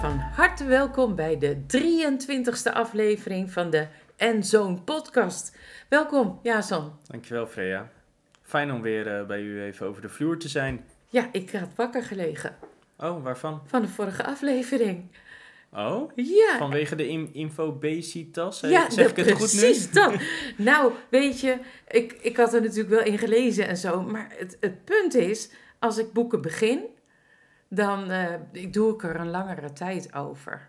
Van harte welkom bij de 23e aflevering van de En Zoon podcast. Welkom, Jason. Dankjewel Freya. Fijn om weer eh, bij u even over de vloer te zijn. Ja, ik had wakker gelegen Oh, waarvan? van de vorige aflevering. Oh, Ja, vanwege de in infobesitas? ja zeg ik het goed nu? precies dat. Nou, weet je, ik, ik had er natuurlijk wel in gelezen en zo. Maar het, het punt is, als ik boeken begin, dan eh, ik doe ik er een langere tijd over.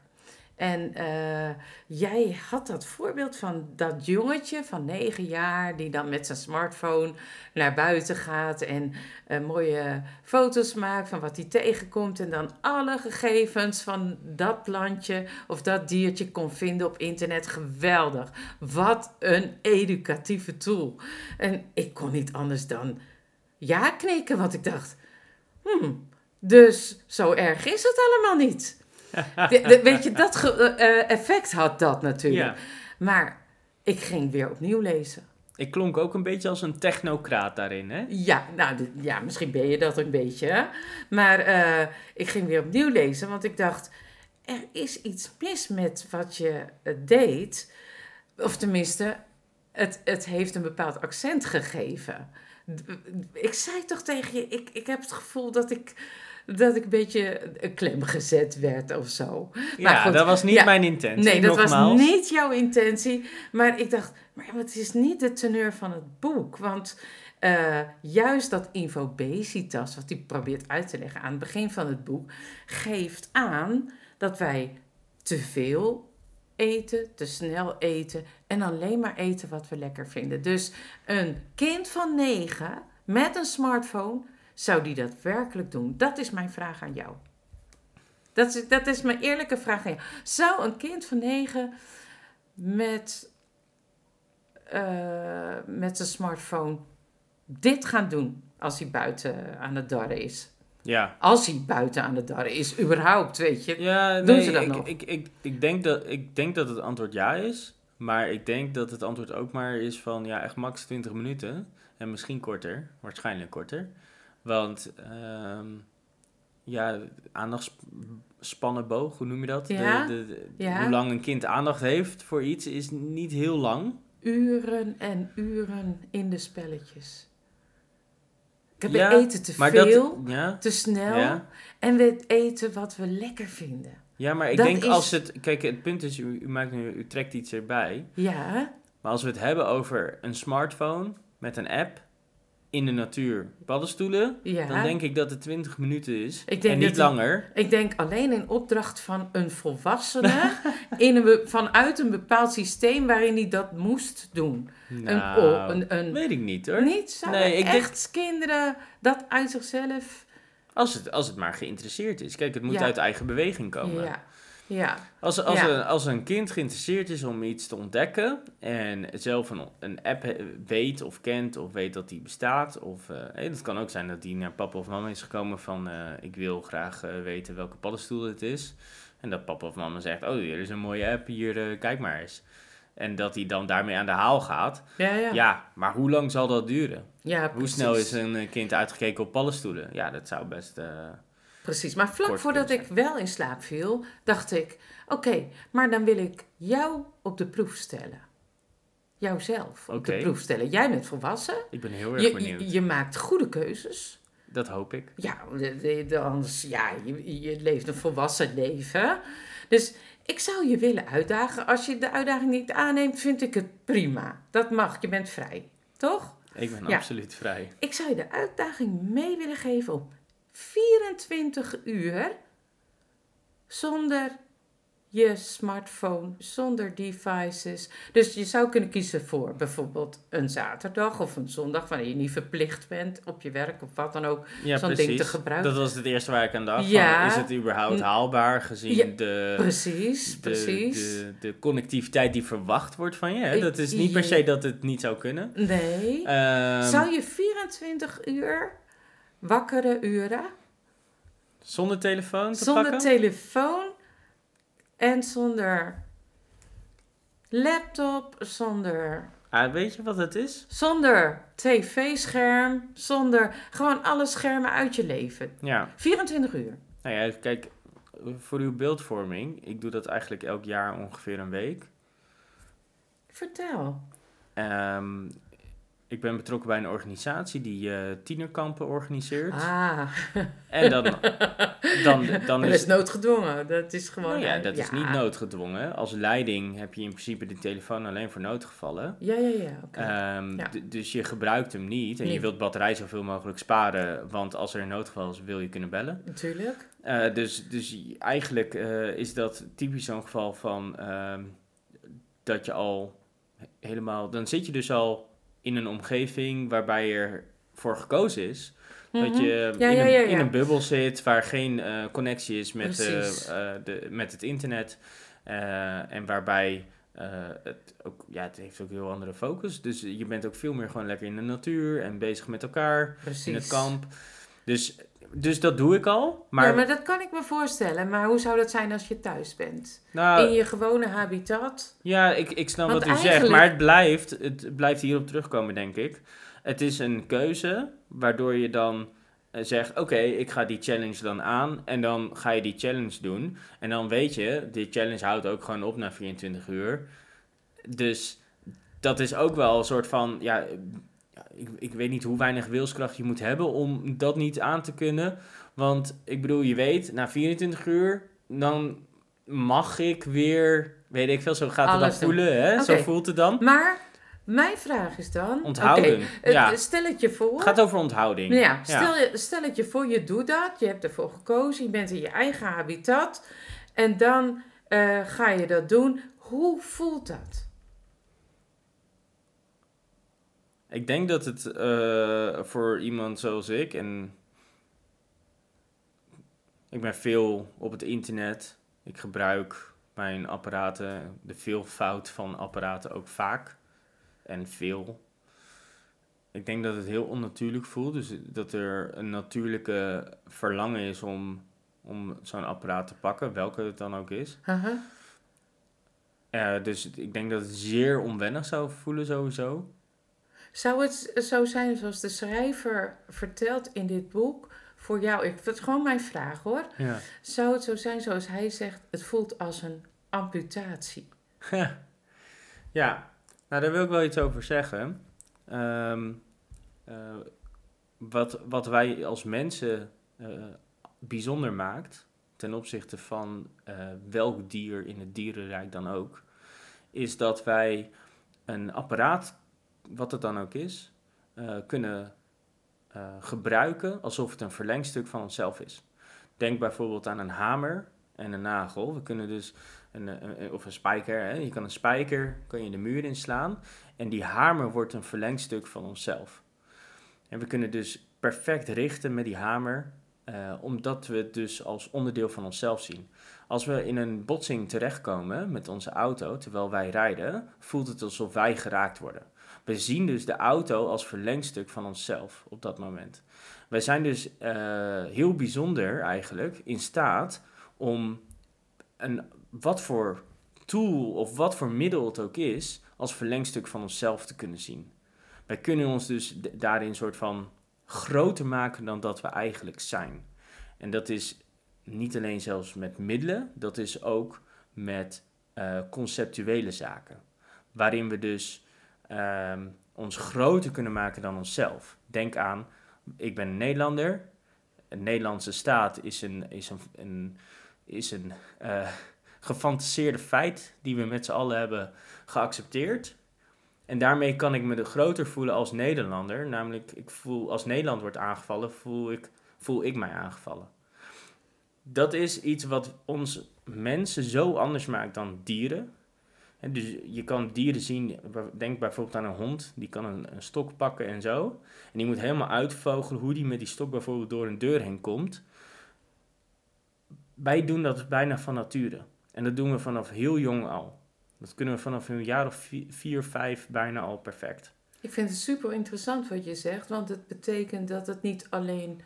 En eh, jij had dat voorbeeld van dat jongetje van negen jaar die dan met zijn smartphone naar buiten gaat en eh, mooie foto's maakt van wat hij tegenkomt en dan alle gegevens van dat plantje of dat diertje kon vinden op internet. Geweldig. Wat een educatieve tool. En ik kon niet anders dan ja knikken, want ik dacht, hmm, dus zo erg is het allemaal niet. De- de- weet je, dat ge- eh, eh, effect had dat natuurlijk. Ja. Maar ik ging weer opnieuw lezen. Ik klonk ook een beetje als een technocraat daarin, hè? Ja, nou, ja, misschien ben je dat een beetje. Maar eh, ik ging weer opnieuw lezen, want ik dacht, er is iets mis met wat je deed. Of tenminste, het, het heeft een bepaald accent gegeven. Ik zei toch tegen je, ik, ik heb het gevoel dat ik, dat ik een beetje een klem gezet werd of zo. Maar ja, goed, dat was niet ja. mijn intentie. Nee, dat nogmaals. was niet jouw intentie. Maar ik dacht, maar het is niet de teneur van het boek. Want eh, juist dat infobesitas, wat hij probeert uit te leggen aan het begin van het boek, geeft aan dat wij te veel eten, te snel eten en alleen maar eten wat we lekker vinden. Dus een kind van negen met een smartphone, zou die dat werkelijk doen? Dat is mijn vraag aan jou. Dat is, dat is mijn eerlijke vraag aan jou. Zou een kind van negen met, eh, met zijn smartphone dit gaan doen als hij buiten aan het darren is? Ja. Als hij buiten aan het darren is, überhaupt, weet je. Ja, Doen nee, ze dat ik, nog? Ik, ik, ik, denk dat, ik denk dat het antwoord ja is. Maar ik denk dat het antwoord ook maar is van ja, echt max 20 minuten. En misschien korter, waarschijnlijk korter. Want ehm ja, aandachtspannenboog, hoe noem je dat? De- Ja, de, de- ja. Hoe lang een kind aandacht heeft voor iets is niet heel lang. Uren en uren in de spelletjes. Ik heb Ja, eten te veel, dat, te snel en we eten wat we lekker vinden. ja, maar ik Dat denk is- als het... Kijk, het punt is, u, u, maakt nu, u trekt iets erbij. Ja, Maar als we het hebben over een smartphone met een app in de natuur, paddenstoelen, ja. dan denk ik dat het 20 minuten is Ik denk en niet langer. Ik denk alleen in opdracht van een volwassene in een be- vanuit een bepaald systeem waarin hij dat moest doen. Nou, een, oh, een, een, weet ik niet hoor. niet zo Nee, ik denk- echt kinderen dat uit zichzelf. Als het, als het maar geïnteresseerd is. Kijk, het moet Ja. uit eigen beweging komen. Ja, ja, Als, als, Ja. een, als een kind geïnteresseerd is om iets te ontdekken en zelf een, een app weet of kent of weet dat die bestaat, of eh, hey, het kan ook zijn dat die naar papa of mama is gekomen van eh, ik wil graag eh, weten welke paddenstoel het is. En dat papa of mama zegt, oh hier is een mooie app, hier eh, kijk maar eens. En dat hij dan daarmee aan de haal gaat. ja, ja. Ja, maar hoe lang zal dat duren? Ja, Hoe snel is een eh, kind uitgekeken op paddenstoelen? Ja, dat zou best... Precies, maar vlak kort voordat ik wel in slaap viel, dacht ik: oké, maar dan wil ik jou op de proef stellen. Jouzelf op de proef stellen. Jij bent volwassen. ik ben heel erg Je, benieuwd. je, je maakt goede keuzes. Dat hoop ik. Ja, de- de- de- anders, ja je, je leeft een volwassen leven. Dus ik zou je willen uitdagen. Als je de uitdaging niet aanneemt, vind ik het prima. Dat mag, je bent vrij. Toch? Ik ben Ja. absoluut vrij. Ik zou je de uitdaging mee willen geven om 24 uur zonder je smartphone, zonder devices. Dus je zou kunnen kiezen voor bijvoorbeeld een zaterdag of een zondag, wanneer je niet verplicht bent op je werk of wat dan ook. Ja, zo'n ding te gebruiken. Dat was het eerste waar ik aan dacht. Ja. Van, is het überhaupt haalbaar gezien Ja, de, Precies, de, precies. de, de connectiviteit die verwacht wordt van je? Hè? Dat is niet per se dat het niet zou kunnen. Nee. Ehm, zou je 24 uur wakkere uren Zonder telefoon te zonder pakken? telefoon en zonder laptop, zonder Ah, weet je wat het is? Zonder tv-scherm, zonder gewoon alle schermen uit je leven. Ja. 24 uur. Nou ja, kijk, voor uw beeldvorming, ik doe dat eigenlijk elk jaar ongeveer een week. Vertel. Ehm, ik ben betrokken bij een organisatie die eh, tienerkampen organiseert. Ah. En dan, dan, dan dat is is noodgedwongen. Dat is gewoon... Nou ja, dat is niet noodgedwongen. Als leiding heb je in principe de telefoon alleen voor noodgevallen. Ja, ja, ja. Oké. Ehm, Ja. Dus je gebruikt hem niet en je wilt batterij zoveel mogelijk sparen, want als er een noodgeval is, wil je kunnen bellen. Natuurlijk. Eh, dus, dus eigenlijk eh, is dat typisch zo'n geval van ehm, dat je al helemaal, dan zit je dus al in een omgeving waarbij er voor gekozen is. Dat Mhm. je Ja, in, ja, een, in een bubbel zit waar geen eh, connectie is met, eh, eh, de, met het internet. en waarbij het ook, ja, het heeft ook een heel andere focus. Dus je bent ook veel meer gewoon lekker in de natuur en bezig met elkaar Precies. in het kamp. Dus, dus dat doe ik al. Maar, ja, maar dat kan ik me voorstellen. Maar hoe zou dat zijn als je thuis bent? nou, In je gewone habitat? Ja, ik, ik snap Want wat u zegt, maar het blijft, het blijft hierop terugkomen, denk ik. Het is een keuze waardoor je dan eh, zegt, oké, ik ga die challenge dan aan en dan ga je die challenge doen. En dan weet je, die challenge houdt ook gewoon op na 24 uur. Dus dat is ook wel een soort van, ja, ik, ik weet niet hoe weinig wilskracht je moet hebben om dat niet aan te kunnen. Want ik bedoel, je weet, na 24 uur, dan mag ik weer, weet ik veel, zo gaat het dan voelen, hè? Zo voelt het dan. Maar mijn vraag is dan... Onthouden, ja. Stel het je voor... Het gaat over onthouding. Ja, stel, je- stel het je voor, je doet dat, je hebt ervoor gekozen, je bent in je eigen habitat en dan eh, ga je dat doen. Hoe voelt dat? Ik denk dat het eh, voor iemand zoals ik, en ik ben veel op het internet, ik gebruik mijn apparaten, de veelvoud van apparaten ook vaak en veel. Ik denk dat het heel onnatuurlijk voelt, dus dat er een natuurlijke verlangen is om, om zo'n apparaat te pakken, welke het dan ook is. Eh, dus ik denk dat het zeer onwennig zou voelen sowieso. Zou het zo zijn zoals de schrijver vertelt in dit boek voor jou? Ik, dat is gewoon mijn vraag hoor. Ja. Zou het zo zijn zoals hij zegt, het voelt als een amputatie? Ja, nou daar wil ik wel iets over zeggen. Ehm, eh, wat, wat wij als mensen eh, bijzonder maakt ten opzichte van eh, welk dier in het dierenrijk dan ook, is dat wij een apparaat, wat het dan ook is, eh, kunnen eh, gebruiken alsof het een verlengstuk van onszelf is. Denk bijvoorbeeld aan een hamer en een nagel. We kunnen dus een, een- of een spijker. Hè? Je kan een spijker kan je de muur inslaan. En die hamer wordt een verlengstuk van onszelf. En we kunnen dus perfect richten met die hamer. eh, omdat we het dus als onderdeel van onszelf zien. Als we in een botsing terechtkomen met onze auto terwijl wij rijden, voelt het alsof wij geraakt worden. We zien dus de auto als verlengstuk van onszelf op dat moment. Wij zijn dus eh, heel bijzonder eigenlijk in staat om een, wat voor tool of wat voor middel het ook is, als verlengstuk van onszelf te kunnen zien. Wij kunnen ons dus daarin soort van groter maken dan dat we eigenlijk zijn. En dat is niet alleen zelfs met middelen, dat is ook met eh, conceptuele zaken. Waarin we dus ehm, ons groter kunnen maken dan onszelf. Denk aan, ik ben een Nederlander. Een Nederlandse staat is een, is een, een, is een eh, gefantaseerde feit die we met z'n allen hebben geaccepteerd. En daarmee kan ik me groter voelen als Nederlander. Namelijk, ik voel, als Nederland wordt aangevallen, voel ik, voel ik mij aangevallen. Dat is iets wat ons mensen zo anders maakt dan dieren. En dus je kan dieren zien, denk bijvoorbeeld aan een hond, die kan een, stok pakken en zo. En die moet helemaal uitvogelen hoe die met die stok bijvoorbeeld door een deur heen komt. Wij doen dat bijna van nature. En dat doen we vanaf heel jong al. Dat kunnen we vanaf een jaar of vier, vier, vijf bijna al perfect. Ik vind het super interessant wat je zegt, want het betekent dat het niet alleen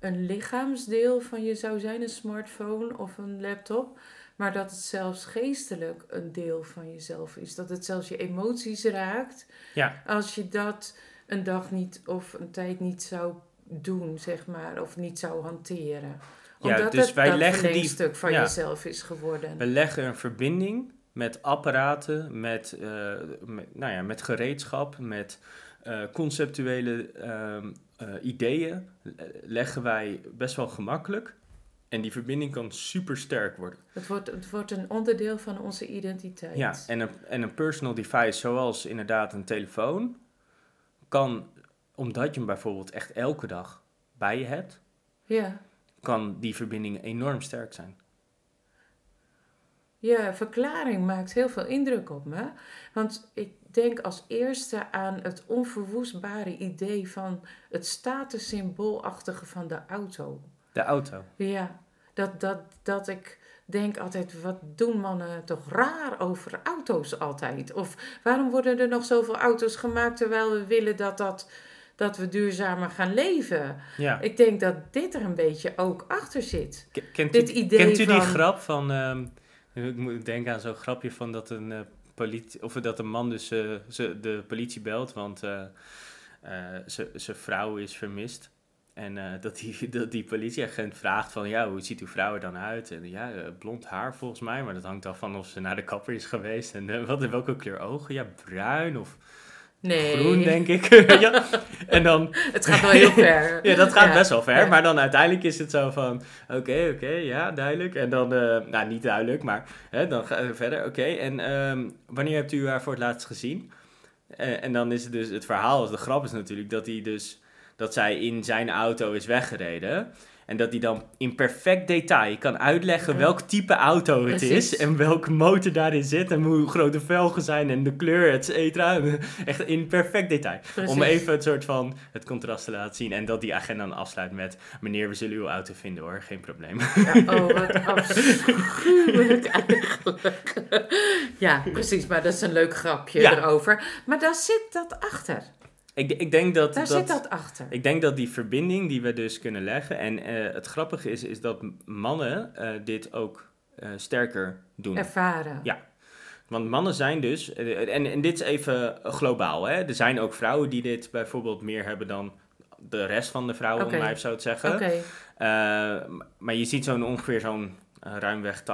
een lichaamsdeel van je zou zijn, een smartphone of een laptop, maar dat het zelfs geestelijk een deel van jezelf is. Dat het zelfs je emoties raakt. Ja. Als je dat een dag niet of een tijd niet zou doen, zeg maar, of niet zou hanteren. Ja, dus het wij dat leggen die- stuk van ja. jezelf is geworden. We leggen een verbinding met apparaten, met, eh, met, nou ja, met gereedschap, met eh, conceptuele ehm, eh, ideeën. Leggen wij best wel gemakkelijk. En die verbinding kan super sterk worden. Het wordt, het wordt een onderdeel van onze identiteit. Ja, en een, en een personal device, zoals inderdaad een telefoon, kan, omdat je hem bijvoorbeeld echt elke dag bij je hebt, ja. kan die verbinding enorm sterk zijn. Ja, verklaring maakt heel veel indruk op me. Want ik denk als eerste aan het onverwoestbare idee van het statussymboolachtige van de auto. De auto. Ja, dat, dat, dat ik denk altijd, wat doen mannen toch raar over auto's altijd? Of waarom worden er nog zoveel auto's gemaakt terwijl we willen dat, dat, dat we duurzamer gaan leven? Ja. Ik denk dat dit er een beetje ook achter zit. K- Kent Dit u, idee kent u die grap van... ehm, ik moet denken aan zo'n grapje van dat een, eh, politie, of dat een man dus ze, de politie belt, want eh, zijn vrouw is vermist. En eh, dat, die, dat die politieagent vraagt van, ja, hoe ziet uw vrouw er dan uit? En ja, eh, blond haar volgens mij, maar dat hangt af van of ze naar de kapper is geweest. En eh, wat, welke kleur ogen? Ja, bruin of Nee, groen, denk ik. ja. En dan, het gaat wel heel ver. ja, dat gaat Ja. best wel ver. Ja. Maar dan uiteindelijk is het zo van... Oké, oké, ja, duidelijk. En dan... eh, nou, niet duidelijk, maar... Hè, dan gaan we verder. Oké, en ehm, wanneer hebt u haar voor het laatst gezien? En dan is het dus... Het verhaal, de grap is natuurlijk dat hij dus... Dat zij in zijn auto is weggereden. En dat hij dan in perfect detail kan uitleggen welk type auto het Precies. is. En welke motor daarin zit. En hoe groot de velgen zijn en de kleur, et cetera. Echt in perfect detail. Om even het soort van het contrast te laten zien. En dat die agent dan afsluit met... Meneer, we zullen uw auto vinden hoor, geen probleem. Ja, oh, wat afschuwelijk eigenlijk. ja, precies, maar dat is een leuk grapje Ja. erover. Maar daar zit dat achter. Ik, ik, denk dat, Daar dat, zit dat achter. ik denk dat die verbinding die we dus kunnen leggen... En eh, het grappige is, is dat mannen eh, dit ook eh, sterker doen. Ervaren. Ja. Want mannen zijn dus... en, en dit is even globaal, hè. Er zijn ook vrouwen die dit bijvoorbeeld meer hebben dan... De rest van de vrouwen, Oké. om maar even zo te zeggen. Oké, Eh, maar je ziet zo'n ongeveer zo'n ruimweg 80-20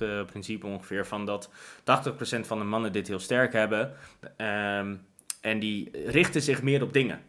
eh, principe ongeveer van dat 80% van de mannen dit heel sterk hebben. Ehm, en die richten zich meer op dingen.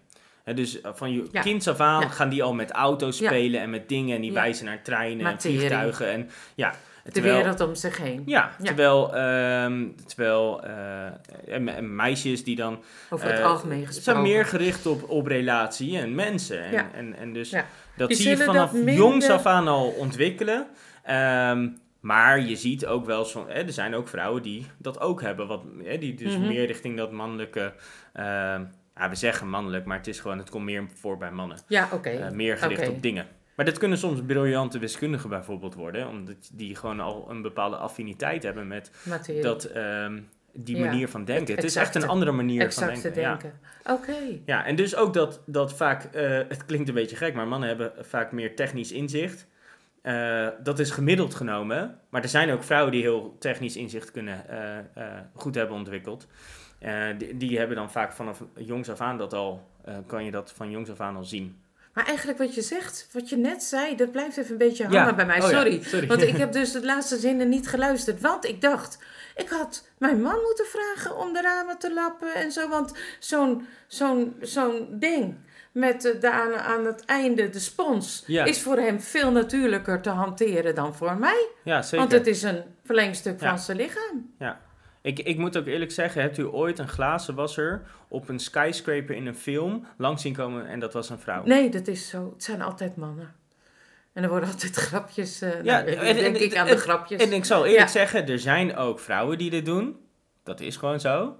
Hè, dus eh, van je Ja. kinds af aan Ja. gaan die al met auto's spelen en met dingen en die wijzen naar treinen en vliegtuigen. En, ja, de terwijl- wereld om zich heen. Ja, terwijl, ehm, terwijl eh, en, en meisjes die dan Over het eh, algemeen zijn gesproken. meer gericht op, op relatie en mensen. En, en, en dus dat Die zie je vanaf minder- jongs af aan al ontwikkelen. Ehm, maar je ziet ook wel, zo, hè, er zijn ook vrouwen die dat ook hebben. Wat, hè, die dus Mhm. meer richting dat mannelijke... ehm, ja, we zeggen mannelijk, maar het is gewoon, het komt meer voor bij mannen. Ja, oké. Eh, meer gericht op dingen. Maar dat kunnen soms briljante wiskundigen bijvoorbeeld worden. Omdat die gewoon al een bepaalde affiniteit hebben met Materie. dat, ehm, die Ja, manier van denken. het Het is echt een andere manier van te denken. Ja. denken. Oké. Ja, en dus ook dat, dat vaak, eh, het klinkt een beetje gek, maar mannen hebben vaak meer technisch inzicht. Eh, dat is gemiddeld genomen, maar er zijn ook vrouwen die heel technisch inzicht kunnen, eh, eh, goed hebben ontwikkeld. Die, die hebben dan vaak vanaf jongs af aan dat al, kan je dat van jongs af aan al zien. Maar eigenlijk wat je zegt, wat je net zei, dat blijft even een beetje Ja. hangen bij mij. Oh ja, sorry. sorry. Want ik heb dus de laatste zinnen niet geluisterd. Want ik dacht, ik had mijn man moeten vragen om de ramen te lappen en zo. Want zo'n zo'n zo'n ding met de, aan, aan het einde de spons Ja. is voor hem veel natuurlijker te hanteren dan voor mij. Ja, zeker. Want het is een verlengstuk Ja. van zijn lichaam. Ik, ik moet ook eerlijk zeggen, hebt u ooit een glazenwasser op een skyscraper in een film langs zien komen en dat was een vrouw? Nee, dat is zo. Het zijn altijd mannen. En er worden altijd grapjes. eh Ja, nou, en- denk en- ik aan en- de grapjes. En ik zal eerlijk Ja. zeggen, er zijn ook vrouwen die dit doen. Dat is gewoon zo.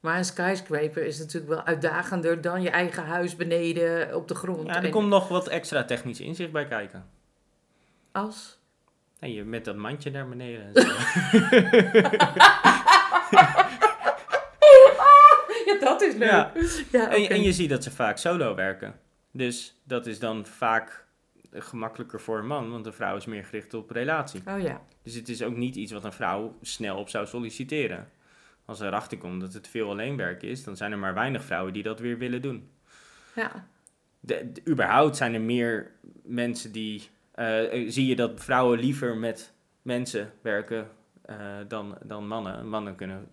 Maar een skyscraper is natuurlijk wel uitdagender dan je eigen huis beneden op de grond. Ja, er En komt nog wat extra technisch inzicht bij kijken. Als? En je met dat mandje naar beneden en zo. Ja, dat is leuk. Ja. Ja, en, en je ziet dat ze vaak solo werken. Dus dat is dan vaak gemakkelijker voor een man, want een vrouw is meer gericht op relatie. Oh ja. Dus het is ook niet iets wat een vrouw snel op zou solliciteren. Als er erachter komt dat het veel alleenwerk is, dan zijn er maar weinig vrouwen die dat weer willen doen. Ja. De, de- überhaupt zijn er meer mensen die. eh, zie je dat vrouwen liever met mensen werken eh, dan, dan mannen. Mannen kunnen.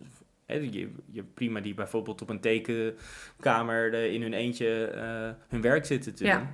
hè, je, je prima die bijvoorbeeld op een tekenkamer eh, in hun eentje eh, hun werk zitten te Ja. doen.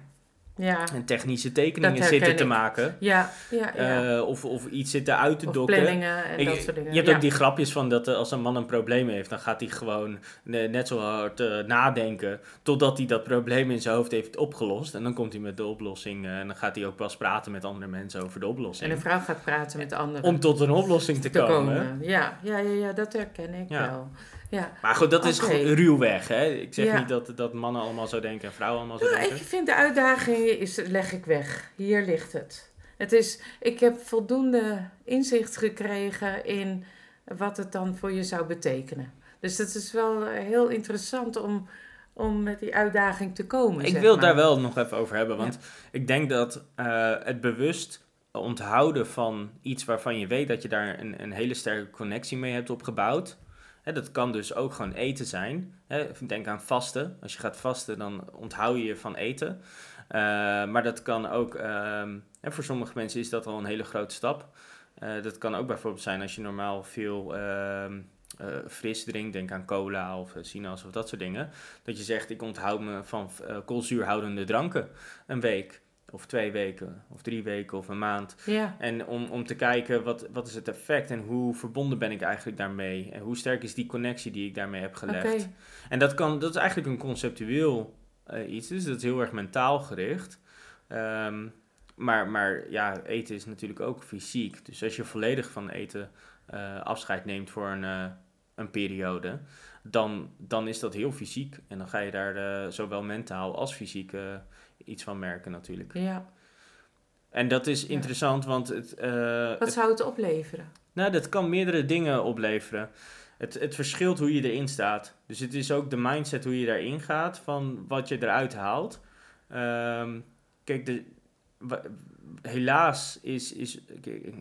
Ja. En technische tekeningen zitten te maken. Ja, ja, ja. eh, of, of iets zitten uit te of dokken. planningen en dat soort dingen. Je hebt ja. ook die grapjes van dat eh, als een man een probleem heeft, dan gaat hij gewoon net zo hard eh, nadenken totdat hij dat probleem in zijn hoofd heeft opgelost. En dan komt hij met de oplossing en dan gaat hij ook pas praten met andere mensen over de oplossing. En een vrouw gaat praten met anderen. Om tot een oplossing te, komen. Ja, ja, ja, ja, dat herken ik wel. Ja. Maar goed, dat is Oké. gewoon ruwweg. Hè? Ik zeg Ja. niet dat, dat mannen allemaal zo denken en vrouwen allemaal zo Nou, denken. ik vind de uitdaging is, leg ik weg. Hier ligt het. Het is, ik heb voldoende inzicht gekregen in wat het dan voor je zou betekenen. Dus het is wel eh, heel interessant om, om met die uitdaging te komen. Ik wil maar. daar wel nog even over hebben, want ik denk dat eh, het bewust onthouden van iets waarvan je weet dat je daar een, een hele sterke connectie mee hebt opgebouwd. Dat kan dus ook gewoon eten zijn. Denk aan vasten. Als je gaat vasten, dan onthoud je je van eten. Eh, maar dat kan ook, ehm, en voor sommige mensen is dat al een hele grote stap. Eh, dat kan ook bijvoorbeeld zijn als je normaal veel ehm, eh, fris drinkt, denk aan cola of sinaas of dat soort dingen. Dat je zegt, ik onthoud me van koolzuurhoudende dranken een week of twee weken of drie weken of een maand. Ja, En om, om te kijken wat, wat is het effect en hoe verbonden ben ik eigenlijk daarmee. En hoe sterk is die connectie die ik daarmee heb gelegd. En dat, kan, dat is eigenlijk een conceptueel eh, iets, dus dat is heel erg mentaal gericht. Ehm, maar, maar ja, eten is natuurlijk ook fysiek. Dus als je volledig van eten eh, afscheid neemt voor een, eh, een periode, dan, dan is dat heel fysiek. En dan ga je daar zowel mentaal als fysiek iets van merken natuurlijk. Ja. En dat is Ja. interessant, want het, eh, Wat het- zou het opleveren? nou, dat kan meerdere dingen opleveren. Het, het verschilt hoe je erin staat. Dus het is ook de mindset hoe je daarin gaat, van wat je eruit haalt. Ehm, kijk, de, helaas is, is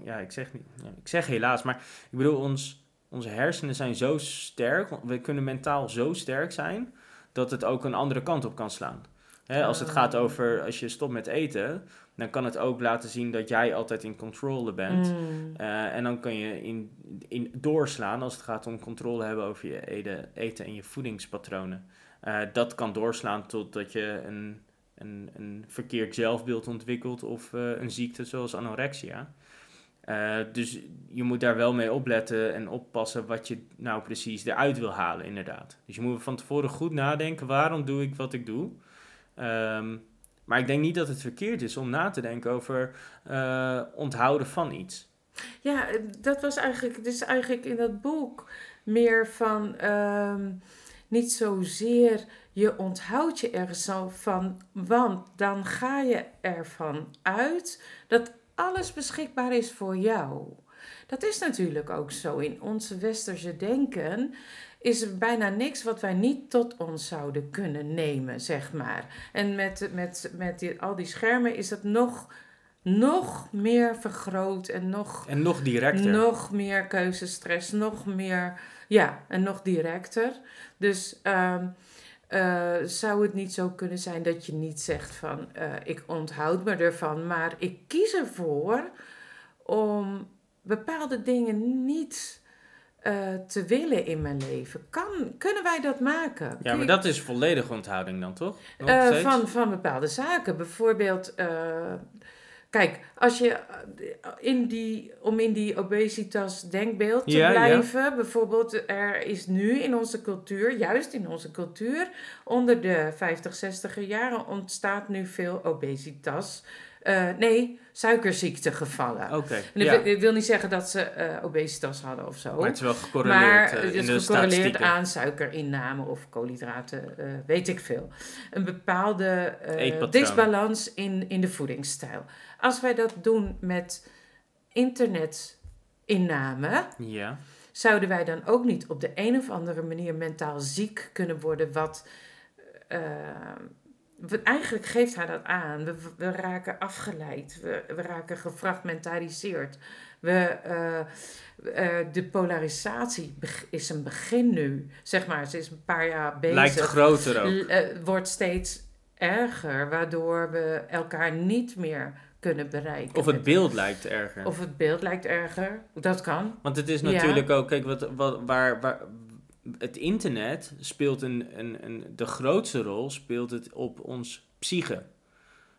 ja, ik zeg, niet, ja, ik zeg helaas, maar ik bedoel, ons, onze hersenen zijn zo sterk, we kunnen mentaal zo sterk zijn, dat het ook een andere kant op kan slaan. Hè, als het gaat over, als je stopt met eten, dan kan het ook laten zien dat jij altijd in controle bent. Mm. Eh, en dan kan je in, in doorslaan als het gaat om controle hebben over je eten, eten en je voedingspatronen. Eh, dat kan doorslaan totdat je een, een, een verkeerd zelfbeeld ontwikkelt of eh, een ziekte zoals anorexia. Dus je moet daar wel mee opletten en oppassen wat je nou precies eruit wil halen, inderdaad. Dus je moet van tevoren goed nadenken, waarom doe ik wat ik doe? Ehm, maar ik denk niet dat het verkeerd is om na te denken over eh, onthouden van iets. Ja, dat was eigenlijk, dus eigenlijk in dat boek meer van ehm, niet zozeer je onthoudt je ergens van, want dan ga je ervan uit dat alles beschikbaar is voor jou. Dat is natuurlijk ook zo. In onze westerse denken is er bijna niks wat wij niet tot ons zouden kunnen nemen, zeg maar. En met, met, met die, al die schermen is het nog, nog meer vergroot en nog En nog directer. nog meer keuzestress, nog meer, ja, en nog directer. Dus ehm, eh, zou het niet zo kunnen zijn dat je niet zegt van, eh, ik onthoud me ervan, maar ik kies ervoor om bepaalde dingen niet eh, te willen in mijn leven. Kan, kunnen wij dat maken? ja, maar dat is volledige onthouding dan, toch? Eh, van, van bepaalde zaken. Bijvoorbeeld, eh, kijk, als je in die, om in die obesitas denkbeeld te Ja, ja. blijven, bijvoorbeeld, er is nu in onze cultuur, juist in onze cultuur, onder de 50, 60 jaren ontstaat nu veel obesitas. Eh, nee, suikerziektegevallen. Oké, En ik, ja. wil, ik wil niet zeggen dat ze eh, obesitas hadden of zo. Maar het is wel gecorreleerd Maar eh, het is de gecorreleerd aan suikerinname of koolhydraten, weet ik veel. Een bepaalde disbalans in, in de voedingsstijl. Als wij dat doen met internetinname, Ja, zouden wij dan ook niet op de een of andere manier mentaal ziek kunnen worden, wat, we- eigenlijk geeft hij dat aan. We, we raken afgeleid. We, we raken gefragmentariseerd. We, eh, eh, de polarisatie is een begin nu. Zeg maar, ze is een paar jaar bezig. Lijkt groter ook. Eh, wordt steeds erger, waardoor we elkaar niet meer kunnen bereiken. Of het beeld lijkt erger. Of het beeld lijkt erger. Dat kan. Want het is Ja. natuurlijk ook, kijk, wat, wat, waar, waar, het internet speelt een, een, een, de grootste rol, speelt het op ons psyche.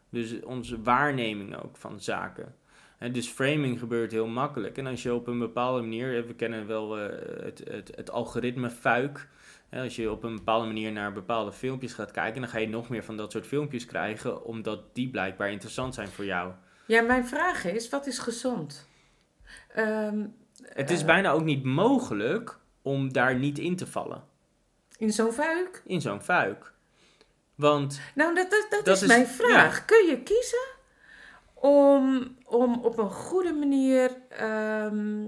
Dus onze waarneming ook van zaken. En dus framing gebeurt heel makkelijk. En als je op een bepaalde manier, we kennen wel eh, het, het, het algoritme fuik. Als je op een bepaalde manier naar bepaalde filmpjes gaat kijken, dan ga je nog meer van dat soort filmpjes krijgen, omdat die blijkbaar interessant zijn voor jou. Ja, mijn vraag is, wat is gezond? Ehm, Het is eh, bijna ook niet mogelijk om daar niet in te vallen. In zo'n vuik? in zo'n fuik. Want Nou, dat, dat, dat, Dat is, is- mijn vraag. Kun je kiezen om, om op een goede manier ehm,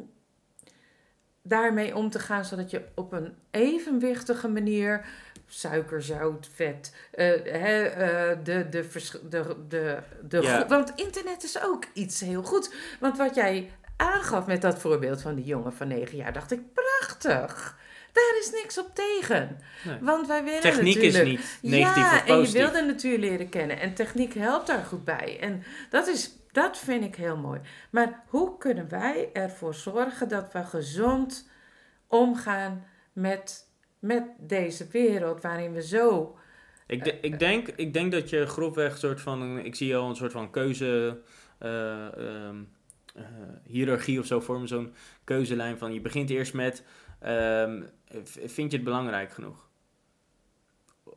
daarmee om te gaan, zodat je op een evenwichtige manier suiker, zout, vet, eh, hè, eh, de, de, de, de, de Ja. want internet is ook iets heel goeds. Want wat jij aangaf met dat voorbeeld van die jongen van negen jaar, dacht ik prachtig. Daar is niks op tegen. Nee. Want wij willen techniek is natuurlijk... niet negatief ja, of positief. en je wil de natuur leren kennen. En techniek helpt daar goed bij. En dat, is, dat vind ik heel mooi. Maar hoe kunnen wij ervoor zorgen dat we gezond omgaan met, met deze wereld waarin we zo... Ik, de- ik, denk, ik denk dat je grofweg een soort van, ik zie al een soort van keuze, eh, ehm, eh, hiërarchie of zo vormen, zo'n keuzelijn van je begint eerst met, ehm, vind je het belangrijk genoeg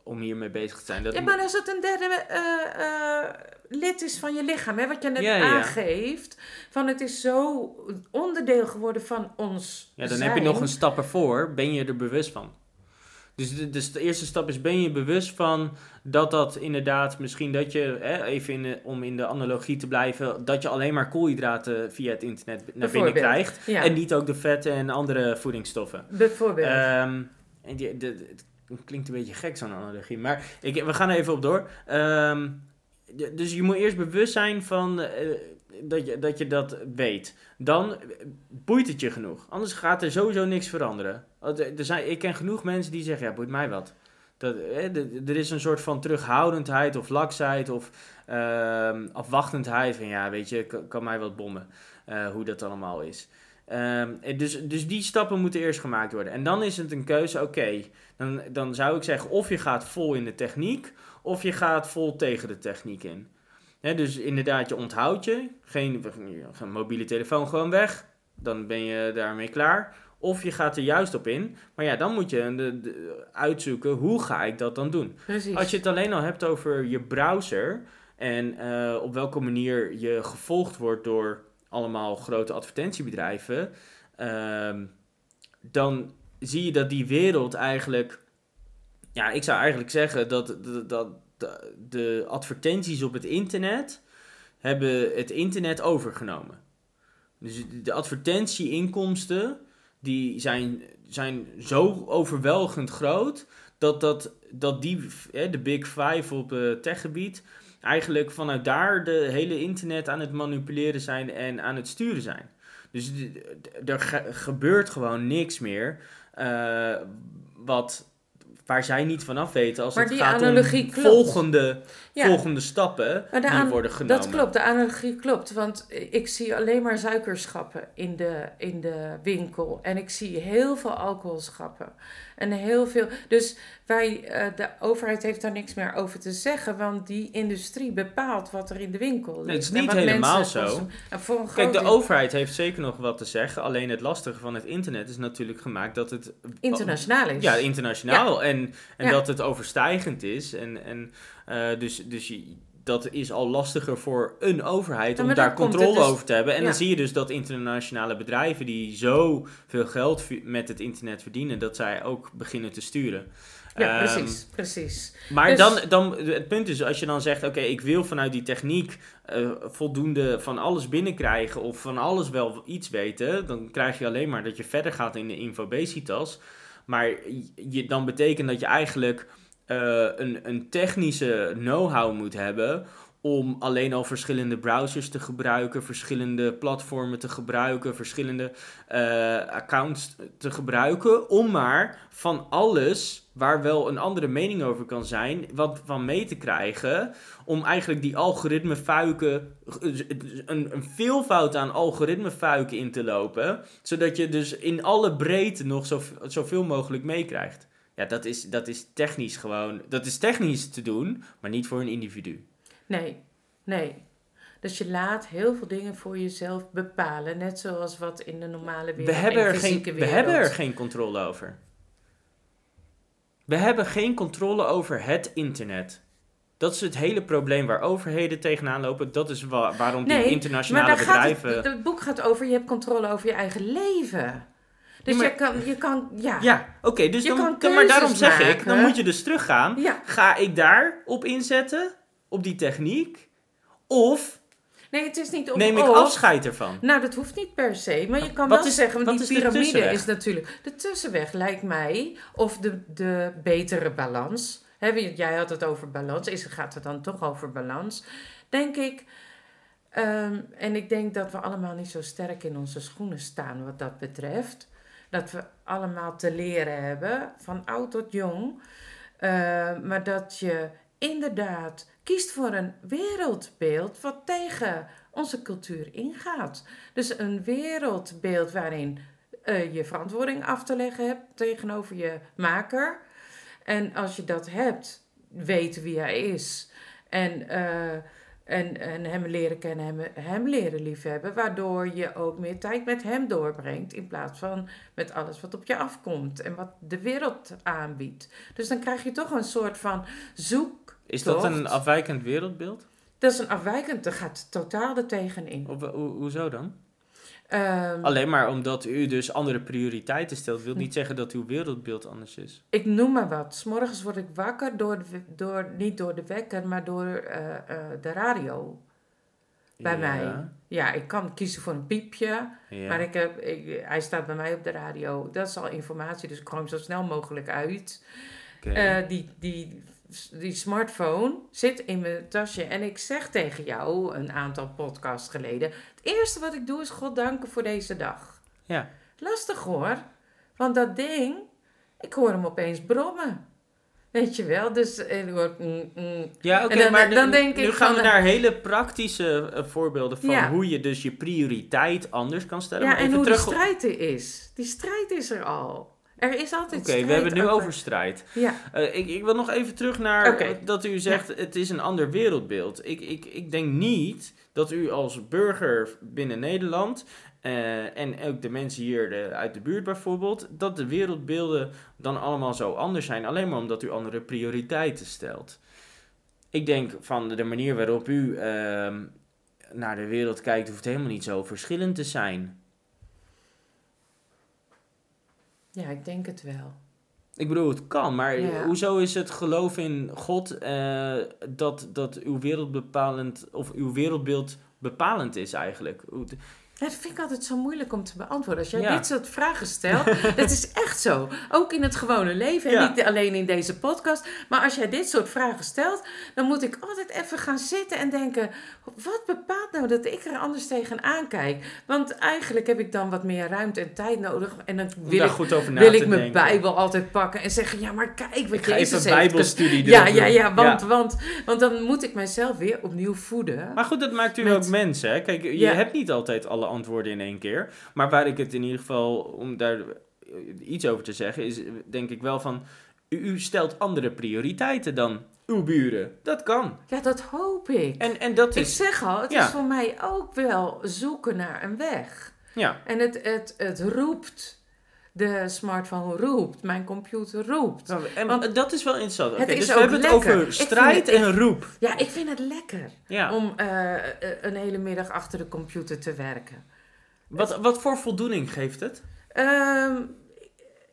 om hiermee bezig te zijn? Dat Ja, maar als het een derde eh, eh, lid is van je lichaam, hè, wat je net Ja, ja. aangeeft, van het is zo onderdeel geworden van ons Ja, dan zijn. heb je nog een stap ervoor. Ben je er bewust van? Dus de, dus de eerste stap is, ben je bewust van dat dat inderdaad, misschien dat je, hè, even in de- om in de analogie te blijven, dat je alleen maar koolhydraten via het internet naar binnen krijgt. Ja, En niet ook de vetten en andere voedingsstoffen. bijvoorbeeld. Ehm, en die, de, de- het klinkt een beetje gek zo'n analogie, maar ik, we gaan er even op door. Ehm, dus je moet eerst bewust zijn van eh, dat, je, dat je dat weet. Dan eh, boeit het je genoeg. Anders gaat er sowieso niks veranderen. Eh, Er zijn, ik ken genoeg mensen die zeggen, ja, boeit mij wat. Dat, eh, er is een soort van terughoudendheid of laksheid of ehm, afwachtendheid. Van ja, weet je, kan, mij wat bommen. eh, hoe dat allemaal is. Ehm, dus, dus die stappen moeten eerst gemaakt worden. En dan is het een keuze, oké, dan, dan zou ik zeggen of je gaat vol in de techniek of je gaat vol tegen de techniek in. Dus inderdaad, je onthoudt je, geen, geen mobiele telefoon gewoon weg, dan ben je daarmee klaar. Of je gaat er juist op in, maar ja, dan moet je de, de- uitzoeken hoe ga ik dat dan doen. Precies. Als je het alleen al hebt over je browser en eh, op welke manier je gevolgd wordt door allemaal grote advertentiebedrijven, ehm, dan zie je dat die wereld eigenlijk, ja, ik zou eigenlijk zeggen dat, dat, dat de, advertenties op het internet hebben het internet overgenomen. Dus de advertentieinkomsten die zijn, zijn zo overweldigend groot dat, dat, dat die, de big five op eh techgebied, eigenlijk vanuit daar de hele internet aan het manipuleren zijn en aan het sturen zijn. Dus er ge- gebeurt gewoon niks meer eh, wat, waar zij niet vanaf weten als Maar het die gaat analogie om klopt. volgende, Ja. volgende stappen die aan- worden genomen. Dat klopt, de analogie klopt. Want ik zie alleen maar suikerschappen in de, in de winkel. En ik zie heel veel alcoholschappen. En heel veel. Dus wij, eh, de overheid heeft daar niks meer over te zeggen. Want die industrie bepaalt wat er in de winkel ligt. Nee, het is niet helemaal zo. een Kijk, de deel- overheid heeft zeker nog wat te zeggen. Alleen het lastige van het internet is natuurlijk gemaakt dat het... internationaal is. Ja, internationaal. En, en Ja. dat het overstijgend is. En, en eh, dus, dus je- dat is al lastiger voor een overheid Ja, om daar controle dus- over te hebben. En ja. dan zie je dus dat internationale bedrijven die zo veel geld met het internet verdienen, dat zij ook beginnen te sturen. Ja, Ehm, precies, precies. maar Dus- dan, dan, het punt is, als je dan zegt, oké, ik wil vanuit die techniek eh, voldoende van alles binnenkrijgen of van alles wel iets weten, dan krijg je alleen maar dat je verder gaat in de infobesitas. Maar je, dan betekent dat je eigenlijk eh, een, een technische know-how moet hebben om alleen al verschillende browsers te gebruiken, verschillende platformen te gebruiken, verschillende eh, accounts te gebruiken, om maar van alles waar wel een andere mening over kan zijn, wat van mee te krijgen, om eigenlijk die algoritmefuiken, een, een veelvoud aan algoritmefuiken in te lopen, zodat je dus in alle breedte nog zo, zoveel mogelijk meekrijgt. Ja, dat is, dat is technisch gewoon, dat is technisch te doen, maar niet voor een individu. Nee, nee. Dus je laat heel veel dingen voor jezelf bepalen. Net zoals wat in de normale wereld. We hebben, en er geen, we hebben er geen controle over. We hebben geen controle over het internet. Dat is het hele probleem waar overheden tegenaan lopen. Dat is wa- waarom die Nee, internationale maar daar gaat bedrijven. het, het boek gaat over, je hebt controle over je eigen leven. Dus maar- je kan, je kan, ja. Ja, oké, dus Je dan, kan maar daarom zeg ik, dan moet je dus teruggaan. Ja. Ga ik daar op inzetten, op die techniek, of Nee, het is niet of neem ik of. afscheid ervan? Nou, dat hoeft niet per se. Maar je kan Wat wel is- zeggen, want die de piramide is natuurlijk... De tussenweg lijkt mij, of de, de betere balans. Hè, jij had het over balans, is, gaat het dan toch over balans? Denk ik... ehm, en ik denk dat we allemaal niet zo sterk in onze schoenen staan wat dat betreft. Dat we allemaal te leren hebben, van oud tot jong. Eh, maar dat je inderdaad kiest voor een wereldbeeld wat tegen onze cultuur ingaat. Dus een wereldbeeld waarin eh, je verantwoording af te leggen hebt tegenover je maker. En als je dat hebt, weten wie hij is. En, eh, en, en hem leren kennen, hem, hem leren liefhebben. Waardoor je ook meer tijd met hem doorbrengt. In plaats van met alles wat op je afkomt. En wat de wereld aanbiedt. Dus dan krijg je toch een soort van zoek. Is dat een afwijkend wereldbeeld? Dat is een afwijkend, dat gaat totaal er tegenin. Ho- hoezo dan? Ehm, Alleen maar omdat u dus andere prioriteiten stelt, wil niet zeggen dat uw wereldbeeld anders is. Ik noem maar wat. 's morgens word ik wakker door, door niet door de wekker, maar door eh, eh, de radio. Bij Ja, mij. Ja, ik kan kiezen voor een piepje, Ja. maar ik heb, ik, hij staat bij mij op de radio. Dat is al informatie, dus ik gooi hem zo snel mogelijk uit. Eh, die, die, die smartphone zit in mijn tasje en ik zeg tegen jou een aantal podcasts geleden: het eerste wat ik doe is God danken voor deze dag. ja. Lastig hoor. Want dat ding, ik hoor hem opeens brommen. Weet je wel? Dus eh, ik hoor... mm, mm. Ja, oké, dan- maar dan nu- denk nu ik gaan van, we eh, naar hele praktische eh, voorbeelden van Ja. hoe je dus je prioriteit anders kan stellen. Ja, maar en hoe terug op- strijd er is. Die strijd is er al. Er is altijd Oké, we hebben het nu over strijd. Ja, Eh, ik, ik wil nog even terug naar dat u zegt het is een ander wereldbeeld. Ik, ik, ik denk niet dat u als burger binnen Nederland eh, en ook de mensen hier de- uit de buurt bijvoorbeeld, dat de wereldbeelden dan allemaal zo anders zijn, alleen maar omdat u andere prioriteiten stelt. Ik denk van de manier waarop u ehm, naar de wereld kijkt, hoeft helemaal niet zo verschillend te zijn. Ja, ik denk het wel. Ik bedoel, het kan, maar Ja. hoezo is het geloof in God eh, dat, dat uw wereld bepalend, of uw wereldbeeld bepalend is eigenlijk? Ja, dat vind ik altijd zo moeilijk om te beantwoorden. Als jij Ja. dit soort vragen stelt, dat is echt zo. Ook in het gewone leven, en Ja. niet alleen in deze podcast. Maar als jij dit soort vragen stelt, dan moet ik altijd even gaan zitten en denken... Wat bepaalt nou dat ik er anders tegenaan kijk? Want eigenlijk heb ik dan wat meer ruimte en tijd nodig. En dan wil ik, goed over na wil ik mijn denken. Bijbel altijd pakken en zeggen... Ja, maar kijk wat Jezus even heeft bijbelstudie ges- Ja, ja, doen. ja, want, Ja. Want, want dan moet ik mijzelf weer opnieuw voeden. Maar goed, dat maakt u Met- ook mensen. Hè? Kijk, je hebt niet altijd alle antwoorden in één keer. Maar waar ik het in ieder geval, om daar eh, iets over te zeggen, is eh, denk ik wel van... U, stelt andere prioriteiten dan uw buren. Dat kan. Ja, dat hoop ik. En, en dat Ik is... zeg al, het Ja. is voor mij ook wel zoeken naar een weg. Ja, En het, het, het roept. De smartphone roept. Mijn computer roept. Nou, en Want dat is wel interessant. Is dus we hebben het over strijd het- en roep. Ja, ik vind het lekker Ja. om eh, een hele middag achter de computer te werken. Wat, wat voor voldoening geeft het? Ehm,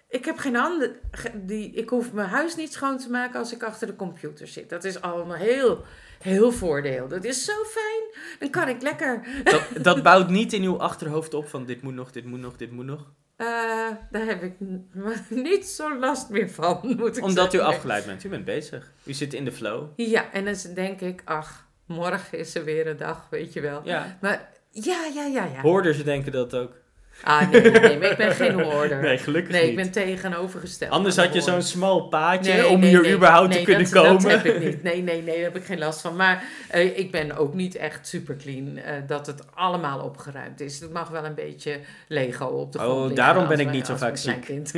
ik heb geen handen. Die, ik hoef mijn huis niet schoon te maken als ik achter de computer zit. Dat is al een heel, heel voordeel. Dat is zo fijn. Dan kan ik lekker. Dat, dat bouwt niet in uw achterhoofd op van dit moet nog, dit moet nog, dit moet nog. Eh, daar heb ik niet zo last meer van, moet ik Omdat u afgeleid bent. U bent bezig. U zit in de flow. Ja, en dan denk ik, ach, morgen is er weer een dag, weet je wel. Ja. Maar ja, ja, ja, ja. Hoorders denken dat ook. Ah, nee, nee, maar ik ben geen hoorder. Nee, gelukkig Nee, ik niet. ben tegenovergesteld. Anders had je zo'n smal paadje Nee, om nee, hier nee, überhaupt nee, te kunnen dat, komen. Dat heb ik niet. Nee, nee, nee, daar heb ik geen last van. Maar eh, ik ben ook niet echt super clean. eh, dat het allemaal opgeruimd is. Het mag wel een beetje Lego op de Oh, grond liggen daarom ben ik niet zo als vaak klein kind.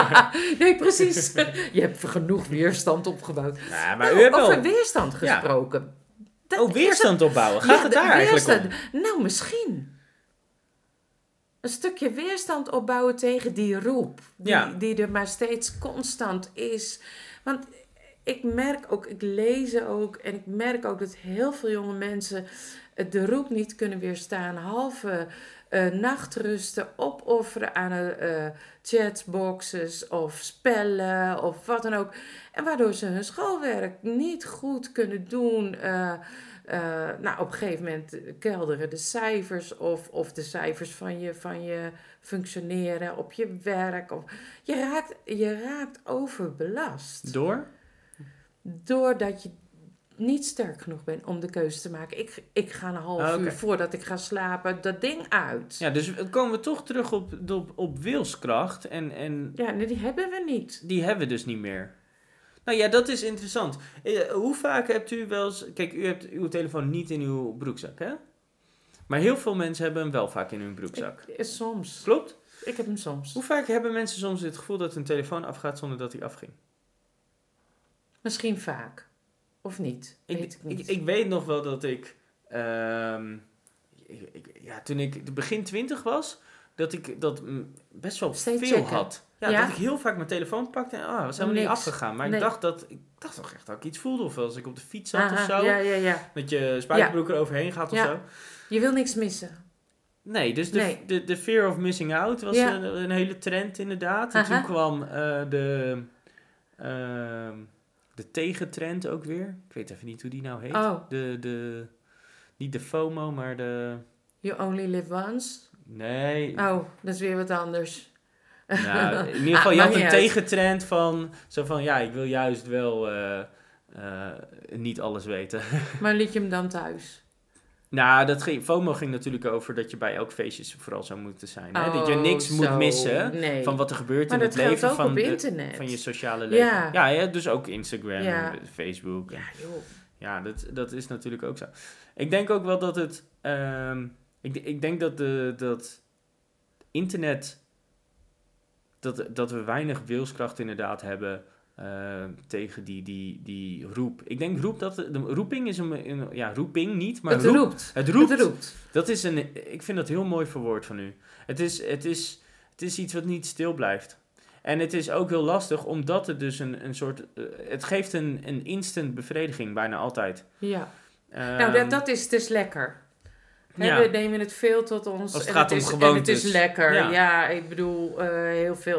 nee, precies. Je hebt genoeg weerstand opgebouwd. Ja, maar Nou, u hebt over wel... weerstand gesproken. Dat Oh, weerstand opbouwen. Gaat Ja, het de daar eigenlijk om? weerstand. Nou, misschien. Een stukje weerstand opbouwen tegen die roep. Die, Ja. die er maar steeds constant is. Want ik merk ook, ik lees ook en ik merk ook dat heel veel jonge mensen de roep niet kunnen weerstaan. Halve eh, nachtrusten opofferen aan eh, chatboxes of spellen of wat dan ook. En waardoor ze hun schoolwerk niet goed kunnen doen. eh, nou, op een gegeven moment kelderen de cijfers of, of de cijfers van je, van je functioneren op je werk. Of, je, raakt, je raakt overbelast. Door? Doordat je niet sterk genoeg bent om de keuze te maken. Ik, ik ga een half Ah, uur voordat ik ga slapen dat ding uit. Ja, Ja, dus komen we toch terug op, op, op wilskracht. En, en nee, die hebben we niet. die hebben we dus niet meer. Nou ja, dat is interessant. Eh, hoe vaak hebt u wel eens... Kijk, u hebt uw telefoon niet in uw broekzak, hè? Maar heel veel mensen hebben hem wel vaak in hun broekzak. Ik, soms. Klopt? Ik heb hem soms. Hoe vaak hebben mensen soms het gevoel dat hun telefoon afgaat zonder dat hij afging? Misschien vaak. Of niet. Ik, weet ik ik, niet. ik weet nog wel dat ik, ehm, ik- ik- ja, toen ik begin twintig was, dat ik dat best wel Steeds veel checken. had. Ja, Ja? dat ik heel vaak mijn telefoon pakte en ah, was helemaal niet afgegaan. Maar Nee. ik dacht dat ik dacht toch echt dat ik iets voelde. Of als ik op de fiets zat Aha, of zo. Ja, ja, ja. Dat je spijkerbroek er overheen gaat of zo. Je wil niks missen. Nee, dus de, Nee. De, de fear of missing out was een, een hele trend inderdaad. En Aha. toen kwam eh, de, ehm, de tegentrend ook weer. Ik weet even niet hoe die nou heet. Oh. De, de, niet de FOMO, maar de... You only live once. Nee. Oh, dat is weer wat anders. Nou, in ieder Ah, geval, je maakt had een uit. tegentrend van... Zo van, ja, ik wil juist wel eh, eh, niet alles weten. Maar liet je hem dan thuis? Nou, dat ging, FOMO ging natuurlijk over dat je bij elk feestje vooral zou moeten zijn. Hè? dat je Oh, niks moet missen Nee. van wat er gebeurt maar in het leven van, op de- internet. van je sociale leven. Ja. Ja, ja, dus ook Instagram, Ja. Facebook. En, Ja, joh. ja, dat, dat is natuurlijk ook zo. Ik denk ook wel dat het... ehm, ik, ik denk dat, de, dat internet... Dat, dat we weinig wilskracht inderdaad hebben... eh, tegen die, die, die roep. Ik denk roep dat... De roeping is een... een- ja, roeping niet, maar het roep, roept. Het roept. Het roept. Dat is een... Ik vind dat heel mooi verwoord van u. Het is, het is, het is iets wat niet stil blijft. En het is ook heel lastig, omdat het dus een, een soort... eh, het geeft een, een instant bevrediging, bijna altijd. Ja. nou, Ehm, dat, dat is dus lekker. Ja. We nemen het veel tot ons. Als het en gaat om is, En het is lekker. Ja. Ja, ik bedoel, eh, heel veel.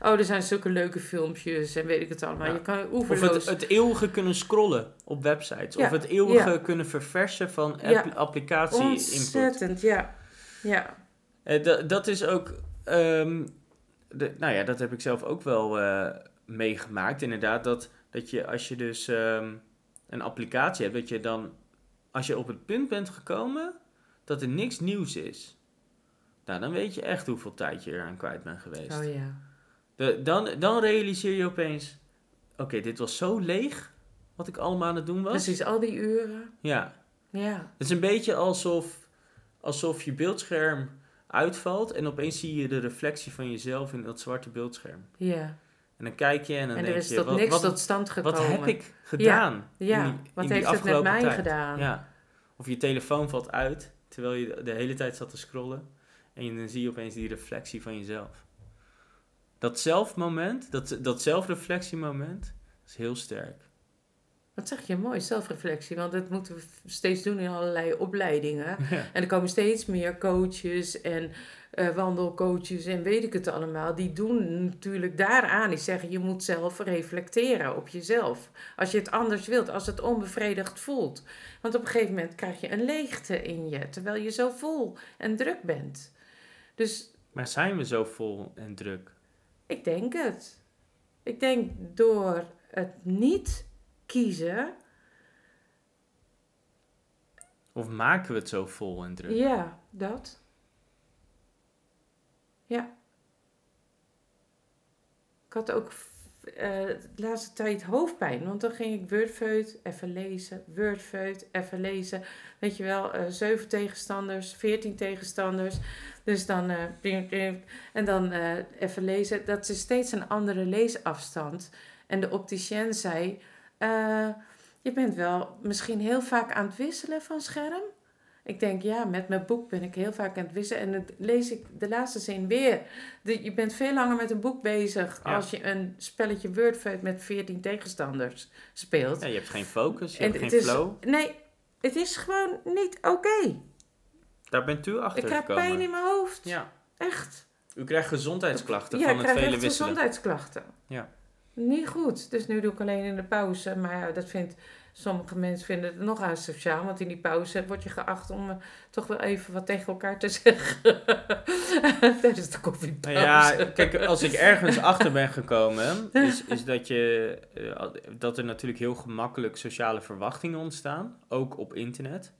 Oh, er zijn zulke leuke filmpjes en weet ik het allemaal. Ja. Je kan Of het, het eeuwige kunnen scrollen op websites. Of het eeuwige kunnen verversen van app, Ja. applicatie input. Ontzettend, ja. Ja. Dat- dat is ook... ehm, de, nou ja, dat heb ik zelf ook wel eh, meegemaakt. Inderdaad, dat, dat je als je dus ehm, een applicatie hebt... dat je dan, als je op het punt bent gekomen... dat er niks nieuws is... Nou, dan weet je echt hoeveel tijd je eraan kwijt bent geweest. Oh ja. De, dan, dan realiseer je opeens... Oké, dit was zo leeg... wat ik allemaal aan het doen was. Precies, al die uren. Ja, Ja. het is een beetje alsof, alsof je beeldscherm uitvalt en opeens zie je de reflectie van jezelf in dat zwarte beeldscherm. Ja. En dan kijk je en dan En er denk is je, tot wat, niks wat, tot stand gekomen. wat heb ik gedaan? Ja, in die- wat in heeft het met mij tijd? gedaan? Ja. Of je telefoon valt uit terwijl je de hele tijd zat te scrollen en dan zie je opeens die reflectie van jezelf. Dat zelfmoment, dat, dat zelfreflectiemoment, is heel sterk. Wat zeg je mooi, zelfreflectie. Want dat moeten we steeds doen in allerlei opleidingen. Ja. En er komen steeds meer coaches en eh, wandelcoaches en weet ik het allemaal. Die doen natuurlijk daaraan. Die zeggen je moet zelf reflecteren op jezelf. Als je het anders wilt, als het onbevredigd voelt. Want op een gegeven moment krijg je een leegte in je. Terwijl je zo vol en druk bent. Dus Maar zijn we zo vol en druk? Ik denk het. Ik denk door het niet kiezen, Of maken we het zo vol en druk? ja, dat. Ja. Ik had ook eh, de laatste tijd hoofdpijn, want dan ging ik Wordfeut even lezen, Wordfeut even lezen. Weet je wel, eh zeven tegenstanders, veertien tegenstanders. Dus dan, eh, en dan even lezen. Dat is steeds een andere leesafstand. En de opticien zei, eh, je bent wel misschien heel vaak aan het wisselen van scherm. Ik denk, ja, met mijn boek ben ik heel vaak aan het wisselen. En dan lees ik de laatste zin weer. De, je bent veel langer met een boek bezig Ja. als je een spelletje Wordfeud met 14 tegenstanders speelt. Ja, je hebt geen focus, je En hebt geen het is- flow. Nee, het is gewoon niet oké. Daar bent u achter Ik krijg gekomen. pijn in mijn hoofd. Ja. Echt. U krijgt gezondheidsklachten ja, van ik het krijg vele wisselen. gezondheidsklachten. Ja. Niet goed. Dus nu doe ik alleen in de pauze. Maar dat vindt... Sommige mensen vinden het nog asociaal. Want in die pauze word je geacht om eh, toch wel even wat tegen elkaar te zeggen. Tijdens de koffiepauze. Ja, kijk, als ik ergens achter ben gekomen, is, is dat, je, eh, dat er natuurlijk heel gemakkelijk sociale verwachtingen ontstaan, ook op internet.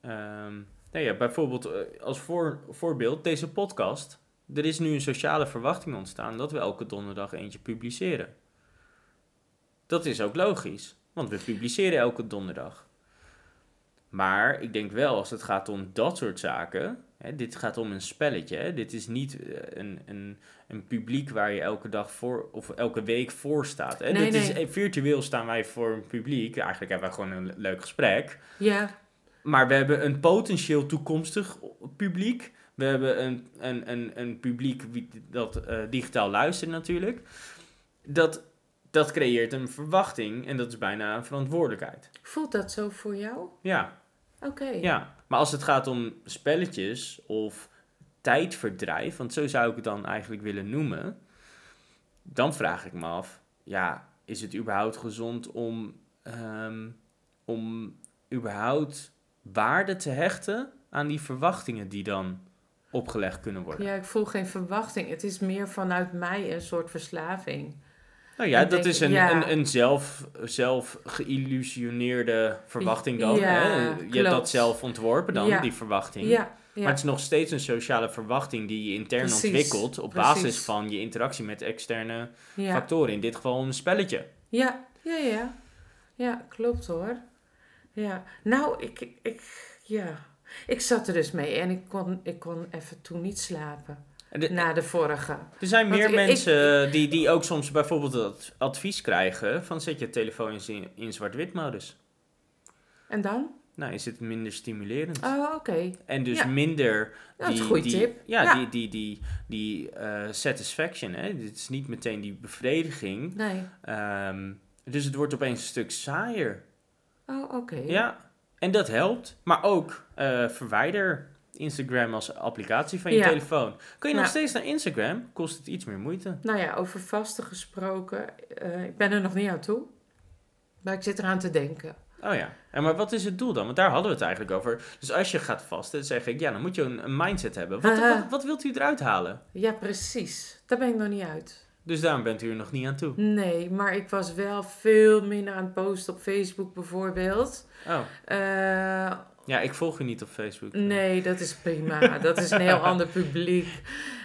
Ehm, nou ja, bijvoorbeeld eh, als voor, voorbeeld deze podcast. Er is nu een sociale verwachting ontstaan dat we elke donderdag eentje publiceren. Dat is ook logisch, want we publiceren elke donderdag. Maar ik denk wel, als het gaat om dat soort zaken. Hè, dit gaat om een spelletje. Hè, dit is niet eh, een, een, een publiek waar je elke dag voor of elke week voor staat. Hè. Nee, dit Is, nee. virtueel staan wij voor een publiek. Eigenlijk hebben we gewoon een leuk gesprek. Ja, Maar we hebben een potentieel toekomstig publiek. We hebben een, een, een, een publiek dat eh, digitaal luistert natuurlijk. Dat, dat creëert een verwachting en dat is bijna een verantwoordelijkheid. voelt dat zo voor jou? Ja, Oké. ja. maar als het gaat om spelletjes of tijdverdrijf, want zo zou ik het dan eigenlijk willen noemen, dan vraag ik me af, ja, is het überhaupt gezond om, ehm, om überhaupt waarde te hechten aan die verwachtingen die dan opgelegd kunnen worden? Ja, ik voel geen verwachting. Het is meer vanuit mij een soort verslaving. Nou ja, Ik dat denk- is een, ja. een, een zelf, zelf geïllusioneerde verwachting dan. Ja, hè? Je hebt dat zelf ontworpen dan, Ja. die verwachting. Ja, Maar het is nog steeds een sociale verwachting die je intern Precies, ontwikkelt op precies. basis van je interactie met externe factoren. In dit geval een spelletje. Ja, ja, ja. Ja, klopt hoor. Ja, nou, ik, ik, ja. Ik zat er dus mee en ik kon, ik kon even toen niet slapen. De- Na de vorige. er zijn Want meer ik- mensen die, die ook soms bijvoorbeeld het advies krijgen van zet je telefoon in, in zwart-wit modus. En dan? Nou, is het minder stimulerend. Oh, oké. En dus Ja. minder Dat is die, een goede die- tip. Ja, Ja. die, die, die, die eh, satisfaction. Hè? Dit is niet meteen die bevrediging. Nee. Ehm, dus het wordt opeens een stuk saaier. Oh, oké. Ja, en dat helpt. Maar ook eh, verwijder Instagram als applicatie van je Ja. telefoon. Kun je nog steeds naar Instagram? Kost het iets meer moeite. Nou ja, over vasten gesproken. eh, ik ben er nog niet aan toe. Maar ik zit eraan te denken. Oh ja. En maar wat is het doel dan? Want daar hadden we het eigenlijk over. Dus als je gaat vasten, zeg ik, ja, dan moet je een, mindset hebben. Wat, wat wilt u eruit halen? Ja, precies. Daar ben ik nog niet uit. Dus daarom bent u er nog niet aan toe. Nee, maar ik was wel veel minder aan het posten op Facebook bijvoorbeeld. Oh, Eh, ja, ik volg u niet op Facebook. nee, dat is prima. dat is een heel ander publiek.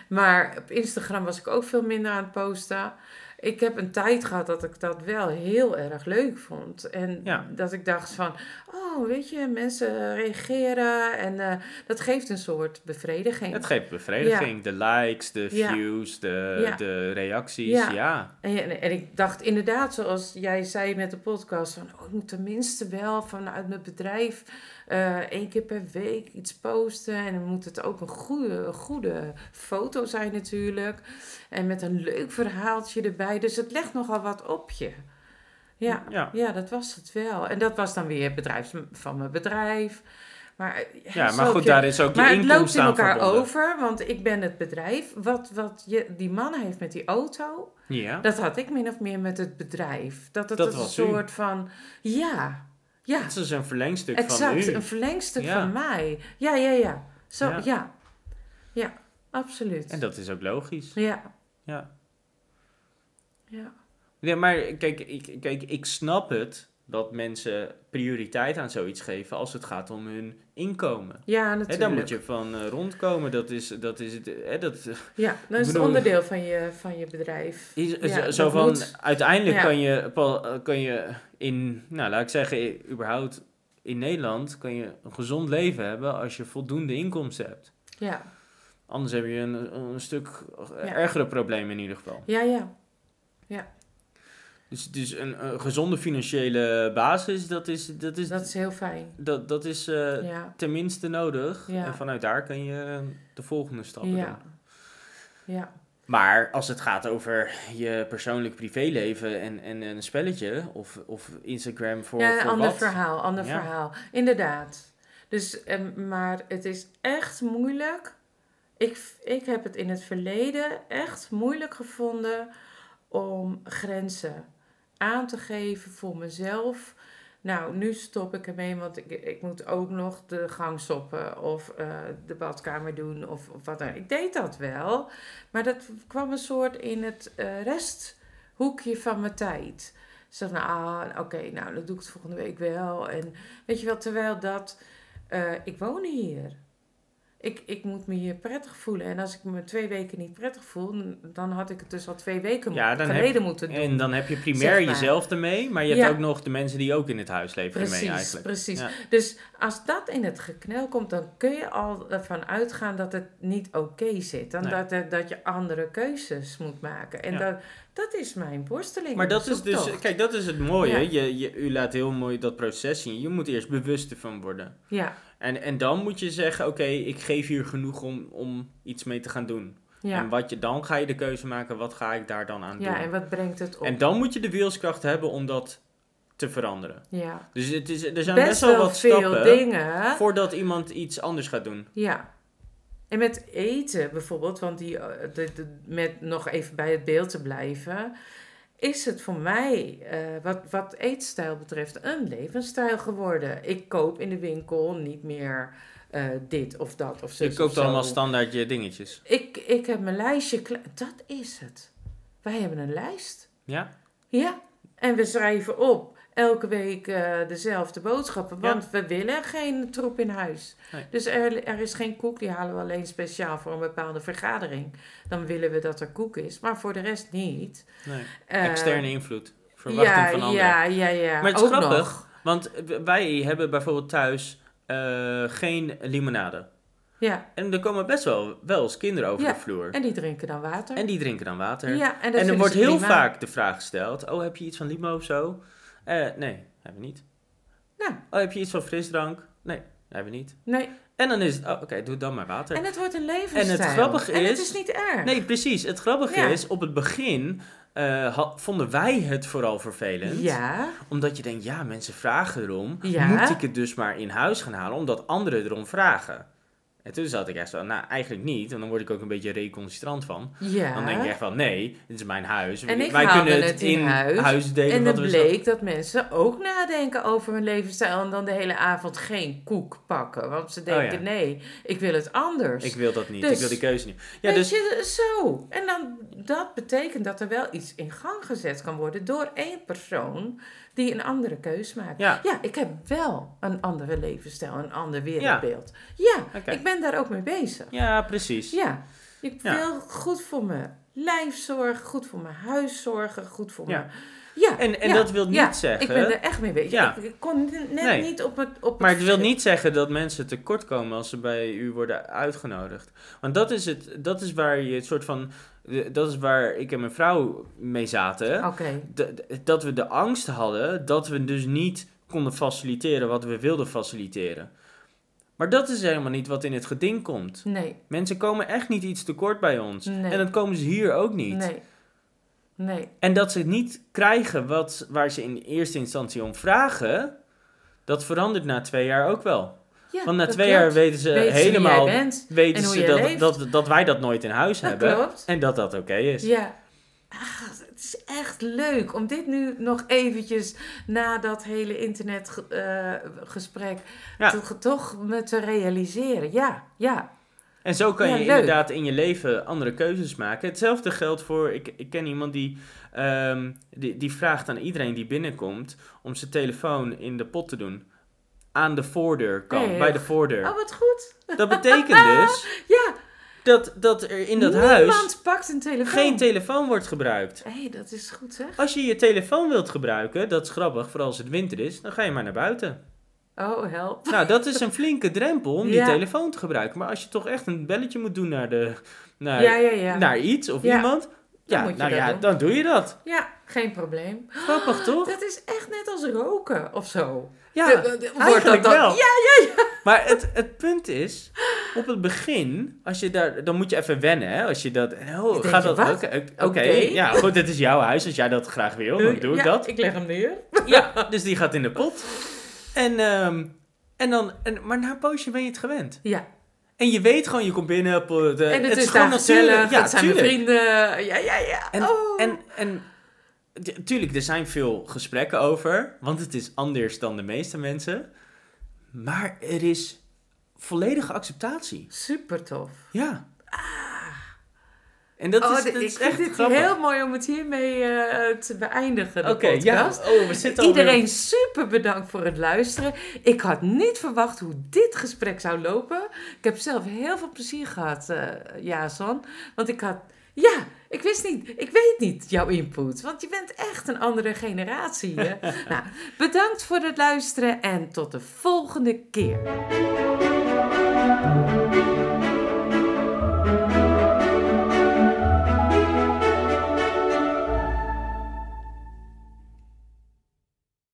Maar op Instagram was ik ook veel minder aan het posten. Ik heb een tijd gehad dat ik dat wel heel erg leuk vond. En Ja. dat ik dacht van, oh, weet je, mensen reageren. En eh, dat geeft een soort bevrediging. Het geeft bevrediging. De likes, de views, de, Ja. de reacties. Ja. Ja. En, en ik dacht inderdaad, zoals jij zei met de podcast, van oh, ik moet tenminste wel vanuit mijn bedrijf eh één keer per week iets posten. En dan moet het ook een goede, een goede foto zijn natuurlijk. En met een leuk verhaaltje erbij. Dus het legt nogal wat op je. Ja, Ja. ja, dat was het wel. En dat was dan weer het bedrijf van mijn bedrijf. Maar, eh, Ja, maar goed, je- daar is ook je maar het loopt inkomsten in elkaar verbonden. over, want ik ben het bedrijf. Wat, wat je, die man heeft met die auto, Ja. dat had ik min of meer met het bedrijf. Dat het Dat een u. soort van, ja, ja, Het is een verlengstuk van exact, u. een verlengstuk Ja. van mij. Ja, ja, ja. Zo, Ja. ja. ja. absoluut. En dat is ook logisch. Ja, Ja. ja. Ja, maar kijk ik, kijk, ik snap het dat mensen prioriteit aan zoiets geven als het gaat om hun inkomen. Ja, natuurlijk. daar moet je van eh, rondkomen. Dat is, dat is het. Hè, dat Ja, dat is het bedoel- onderdeel van je, van je bedrijf. is, Ja, zo- dat van, moet. uiteindelijk Ja. kan, je, kan je in, nou laat ik zeggen, überhaupt in Nederland kan je een gezond leven hebben als je voldoende inkomsten hebt. Ja, Anders heb je een, een stuk Ja. ergere probleem in ieder geval. ja, ja. Dus, dus een, een gezonde financiële basis, dat is, dat is, Dat is heel fijn. dat, dat is eh, Ja, tenminste nodig. Ja. En vanuit daar kan je de volgende stappen ja. doen. Ja, Maar als het gaat over je persoonlijk privéleven en, en een spelletje of, of Instagram voor, ja een voor ander wat? verhaal, ander Ja. verhaal. Inderdaad. Dus, em, maar het is echt moeilijk. Ik, ik heb het in het verleden echt moeilijk gevonden om grenzen aan te geven voor mezelf. Nou, nu stop ik ermee, want ik, ik moet ook nog de gang stoppen of eh, de badkamer doen of, of wat dan. Ik deed dat wel, maar dat kwam een soort in het eh, resthoekje van mijn tijd. Ik zeg, nou, ah, oké, nou, dan doe ik volgende week wel. En weet je wel, terwijl dat, eh, ik woon hier. Ik, ik moet me hier prettig voelen. En als ik me twee weken niet prettig voel, dan had ik het dus al twee weken Ja, dan heb- geleden moeten doen. En dan heb je primair Zeg maar. jezelf ermee, maar je hebt Ja. ook nog de mensen die ook in het huis leven ermee Precies, eigenlijk. precies. Ja. Dus als dat in het geknel komt, dan kun je al ervan uitgaan dat het niet oké zit. Dan Nee. dat, er- dat je andere keuzes moet maken. En dat, dat is mijn borsteling. Maar dat is dus, kijk, dat is het mooie. Je, je, u laat heel mooi dat proces zien. Je moet eerst bewust ervan worden. Ja, En, en dan moet je zeggen, oké, ik geef hier genoeg om, om iets mee te gaan doen. ja. En wat je, dan ga je de keuze maken, wat ga ik daar dan aan doen? ja, en wat brengt het op? En dan moet je de wilskracht hebben om dat te veranderen. ja. Dus het is, er zijn Best, best, wel wel wat veel stappen dingen. voordat iemand iets anders gaat doen. Ja. En met eten bijvoorbeeld, want die, eh, de, de- met nog even bij het beeld te blijven, is het voor mij, eh, wat, wat eetstijl betreft, een levensstijl geworden. Ik koop in de winkel niet meer eh, dit of dat of zo. Je koopt allemaal standaard je dingetjes. Ik, ik heb mijn lijstje klaar. Dat is het. Wij hebben een lijst. Ja? Ja. En we schrijven op elke week eh, dezelfde boodschappen. Want we willen geen troep in huis. Nee. Dus er, er is geen koek. Die halen we alleen speciaal voor een bepaalde vergadering. Dan willen we dat er koek is. Maar voor de rest niet. Nee. Eh, Externe invloed. Verwachting ja, van anderen. ja, ja, ja. Maar het is Ook grappig. nog. Want wij hebben bijvoorbeeld thuis eh, geen limonade. Ja. En er komen best wel, wel eens kinderen over Ja, de vloer. En die drinken dan water. En die drinken dan water. ja, en, dat en er wordt heel prima. vaak de vraag gesteld: Oh, heb je iets van limo of zo? Eh, nee, hebben we niet. Nou. Oh, heb je iets van frisdrank? Nee, hebben we niet. Nee. En dan is het: Oh, oké, doe dan maar water. En het wordt een levensstijl. En het grappige En het is- is niet erg. Nee, precies. Het grappige Ja. is: op het begin eh, vonden wij het vooral vervelend. Ja. Omdat je denkt: Ja, mensen vragen erom. Ja. Moet ik het dus maar in huis gaan halen, omdat anderen erom vragen? En toen zat ik echt zo, nou eigenlijk niet, en dan word ik ook een beetje recalcitrant van. Ja. Dan denk ik echt van, nee, dit is mijn huis. En ik Wij kunnen het het in huis. huis, delen. En het bleek dat mensen ook nadenken over hun levensstijl en dan de hele avond geen koek pakken. Want ze denken, Oh ja. nee, ik wil het anders. Ik wil dat niet, Dus- ik wil die keuze niet. Ja, dus, je, zo. En dan, dat betekent dat er wel iets in gang gezet kan worden door één persoon die een andere keus maakt. ja, Ja, ik heb wel een andere levensstijl, een ander wereldbeeld. Ja, ik ben daar ook mee bezig. Ja, precies. Ja, ik wil goed voor mijn lijf zorgen, goed voor mijn huis zorgen, goed voor mijn... Ja, En, en ja, dat wil niet ja, zeggen... Ik ben er echt mee bezig. Ja. Ik, ik kon net Nee. niet op het op Maar het wil schip. niet zeggen dat mensen tekort komen als ze bij u worden uitgenodigd. Want dat is, het, dat is waar je het soort van... Dat is waar ik en mijn vrouw mee zaten. Dat we de angst hadden dat we dus niet konden faciliteren wat we wilden faciliteren. Maar dat is helemaal niet wat in het geding komt. nee, Mensen komen echt niet iets tekort bij ons. Nee. En dat komen ze hier ook niet. nee, nee. En dat ze niet krijgen wat, waar ze in eerste instantie om vragen, dat verandert na twee jaar ook wel. Ja, Want na twee klopt. jaar weten ze wie helemaal bent. weten ze dat, dat, dat wij dat nooit in huis Dat hebben. klopt. En dat dat oké is. Ja. Ach, het is echt leuk om dit nu nog eventjes na dat hele internetgesprek Ja. toch, toch me te realiseren. Ja, ja. En zo kan Ja, je leuk. inderdaad in je leven andere keuzes maken. Hetzelfde geldt voor, ik, ik ken iemand die, ehm, die, die vraagt aan iedereen die binnenkomt om zijn telefoon in de pot te doen. Aan de voordeur kan, bij de voordeur. Oh, wat goed. Dat betekent dus Ja, dat, dat er in dat niemand huis pakt een telefoon. geen telefoon wordt gebruikt. Hé, hey, dat is goed zeg. Als je je telefoon wilt gebruiken, dat is grappig, vooral als het winter is, dan ga je maar naar buiten. Oh, help. Nou, dat is een flinke drempel om die telefoon te gebruiken. Maar als je toch echt een belletje moet doen naar, de, naar, Ja, ja, ja. naar iets of Ja. iemand, ja, moet je nou dat ja, doen. dan doe je dat. Ja, geen probleem. Grappig, toch? Dat is echt net als roken of zo. Ja, De- de- de- wordt eigenlijk dat dan- wel. Ja, ja, ja. Maar het, het punt is, op het begin, als je daar, dan moet je even wennen, hè? Als je dat, oh, gaat dat, oké, ja, goed, dit is jouw huis, als jij dat graag wil, dan doe ik Ja, dat. Ik leg hem neer. Ja, dus die gaat in de pot. En, ehm, en dan, en, maar na een poosje ben je het gewend. Ja, En je weet gewoon, je komt binnen, op, de, en het, is gewoon gezellig. Ja, het zijn tuurlijk. mijn vrienden. Ja, ja, ja. En, oh. en, en tuurlijk, er zijn veel gesprekken over, want het is anders dan de meeste mensen. Maar er is volledige acceptatie. Super tof. Ja. En dat oh, is, dat ik is vind echt dit grappig. heel mooi om het hiermee eh, te beëindigen, de Oké, ja. Oh, we zitten Iedereen super bedankt voor het luisteren. Ik had niet verwacht hoe dit gesprek zou lopen. Ik heb zelf heel veel plezier gehad, eh Jason. Want ik had... Ja, ik wist niet. Ik weet niet jouw input. Want je bent echt een andere generatie. Hè? nou, bedankt voor het luisteren en tot de volgende keer.